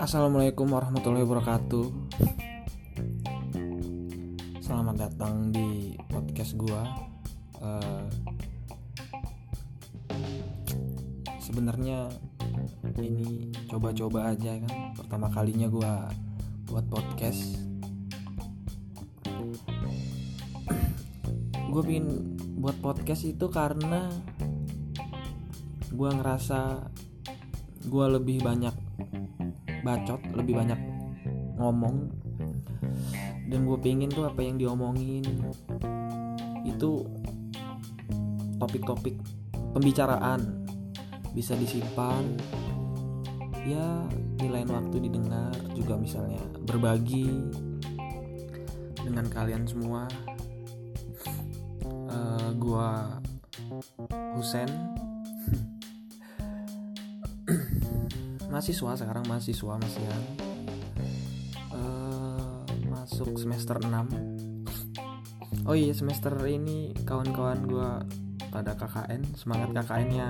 Assalamualaikum warahmatullahi wabarakatuh. Selamat datang di podcast gua. Uh, Sebenarnya ini coba-coba aja kan. Pertama kalinya gua buat podcast. gue pingin buat podcast itu karena gue ngerasa gue lebih banyak bacot lebih banyak ngomong. Dan gue pengen tuh apa yang diomongin. Itu topik-topik pembicaraan. Bisa disimpan. Ya di waktu didengar juga misalnya berbagi dengan kalian semua. Uh, gua Husen mahasiswa sekarang mahasiswa masih yang uh, masuk semester 6 oh iya semester ini kawan-kawan gue pada KKN semangat KKN nya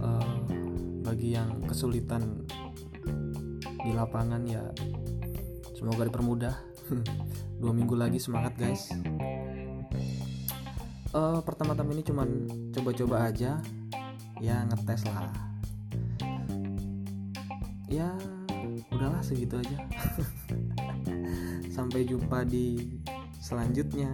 uh, bagi yang kesulitan di lapangan ya semoga dipermudah. Dua minggu lagi semangat guys. Uh, pertama-tama ini cuman coba-coba aja. Ya ngetes lah ya udahlah segitu aja. Sampai jumpa di selanjutnya